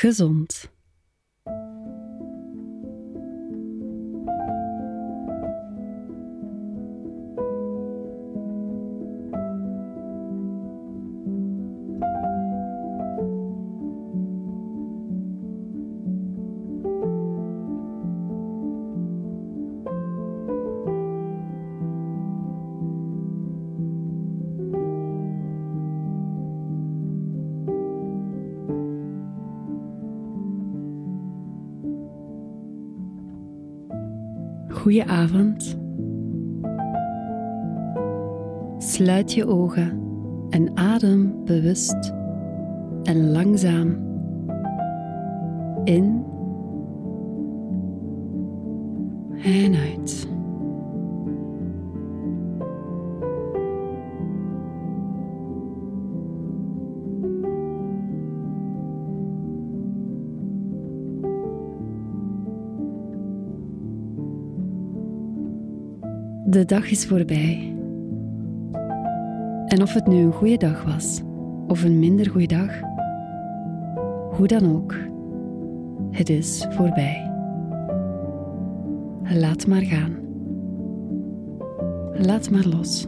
Gezond. Goedenavond. Sluit je ogen en adem bewust en langzaam in en uit. De dag is voorbij. En of het nu een goede dag was of een minder goede dag, hoe dan ook, het is voorbij. Laat maar gaan. Laat maar los.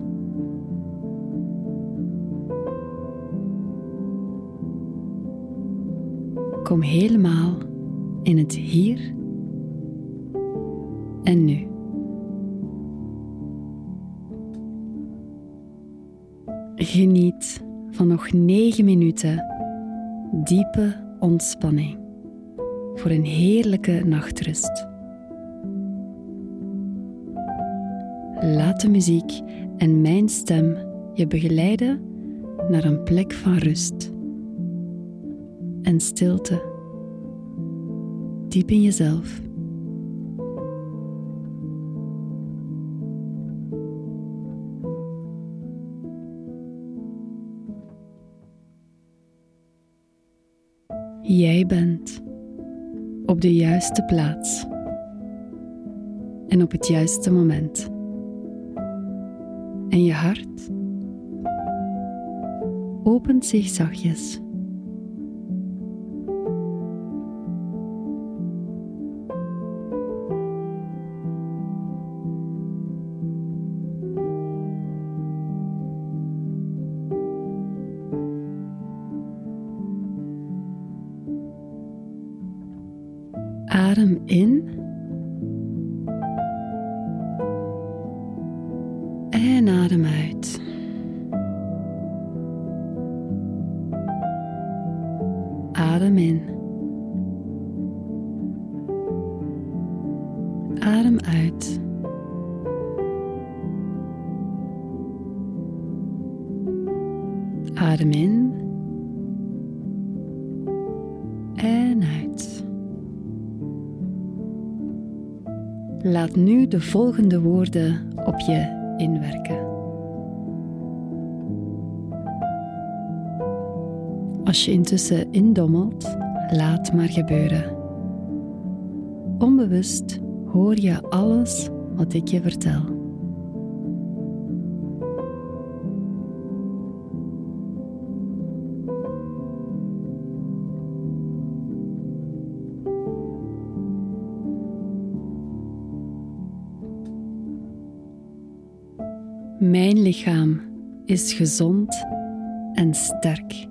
Kom helemaal in het hier en nu. Geniet van nog negen minuten diepe ontspanning voor een heerlijke nachtrust. Laat de muziek en mijn stem je begeleiden naar een plek van rust en stilte diep in jezelf. Jij bent op de juiste plaats en op het juiste moment. En je hart opent zich zachtjes. Adem in. En adem uit. Adem in. Adem uit. Adem in. En uit. Laat nu de volgende woorden op je inwerken. Als je intussen indommelt, laat maar gebeuren. Onbewust hoor je alles wat ik je vertel. Mijn lichaam is gezond en sterk.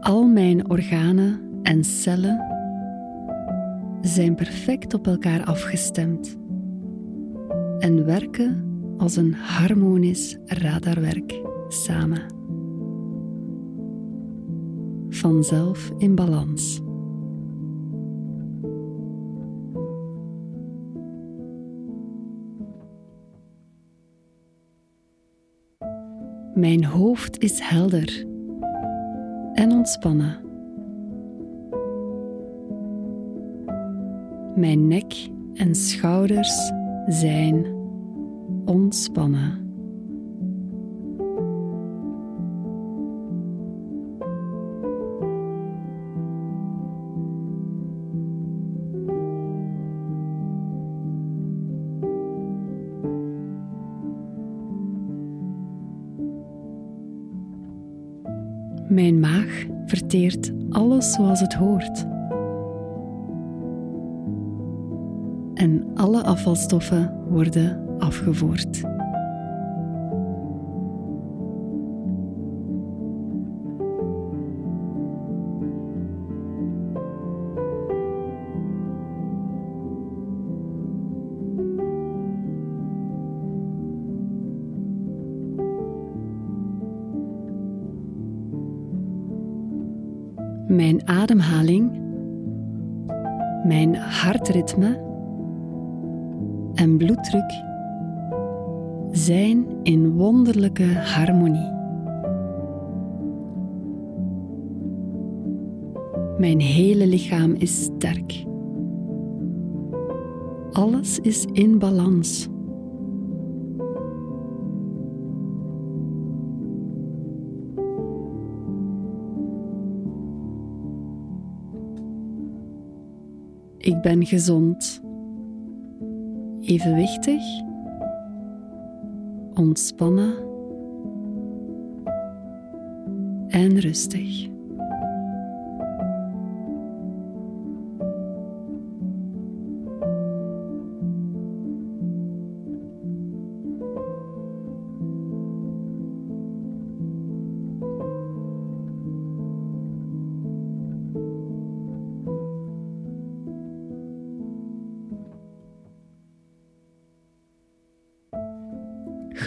Al mijn organen en cellen zijn perfect op elkaar afgestemd en werken als een harmonisch radarwerk samen. Vanzelf in balans. Mijn hoofd is helder en ontspannen. Mijn nek en schouders zijn ontspannen. Mijn maag verteert alles zoals het hoort. En alle afvalstoffen worden afgevoerd. Mijn ademhaling, mijn hartritme en bloeddruk zijn in wonderlijke harmonie. Mijn hele lichaam is sterk. Alles is in balans. Ik ben gezond, evenwichtig, ontspannen. En rustig.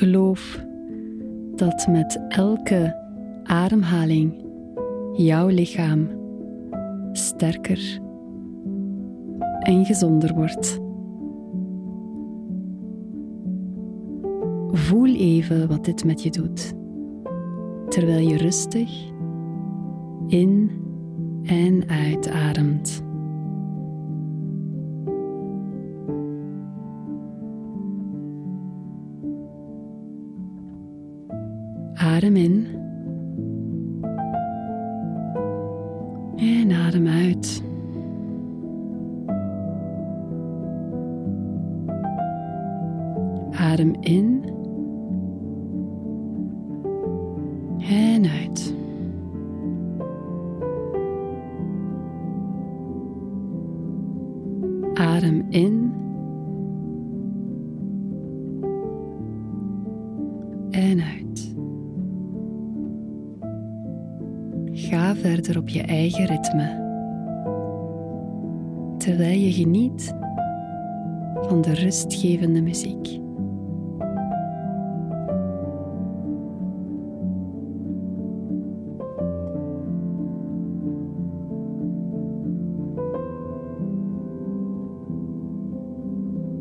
Geloof dat met elke ademhaling jouw lichaam sterker en gezonder wordt. Voel even wat dit met je doet, terwijl je rustig in en uitademt. Adem in. En adem uit. Adem in. Verder op je eigen ritme, terwijl je geniet van de rustgevende muziek.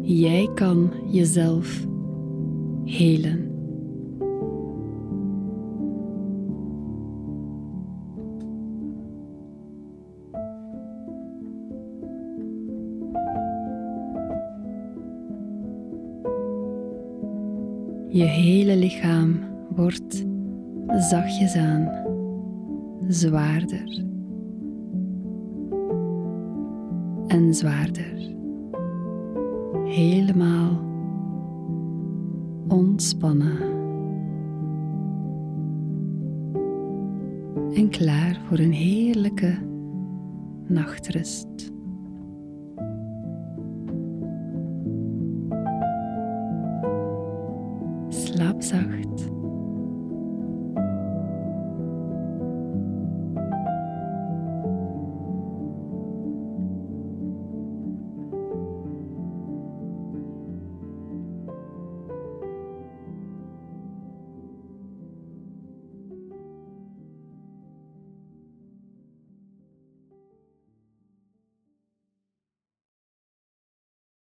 Jij kan jezelf helen. Je hele lichaam wordt zachtjes aan zwaarder en zwaarder. Helemaal ontspannen en klaar voor een heerlijke nachtrust. slaap zacht.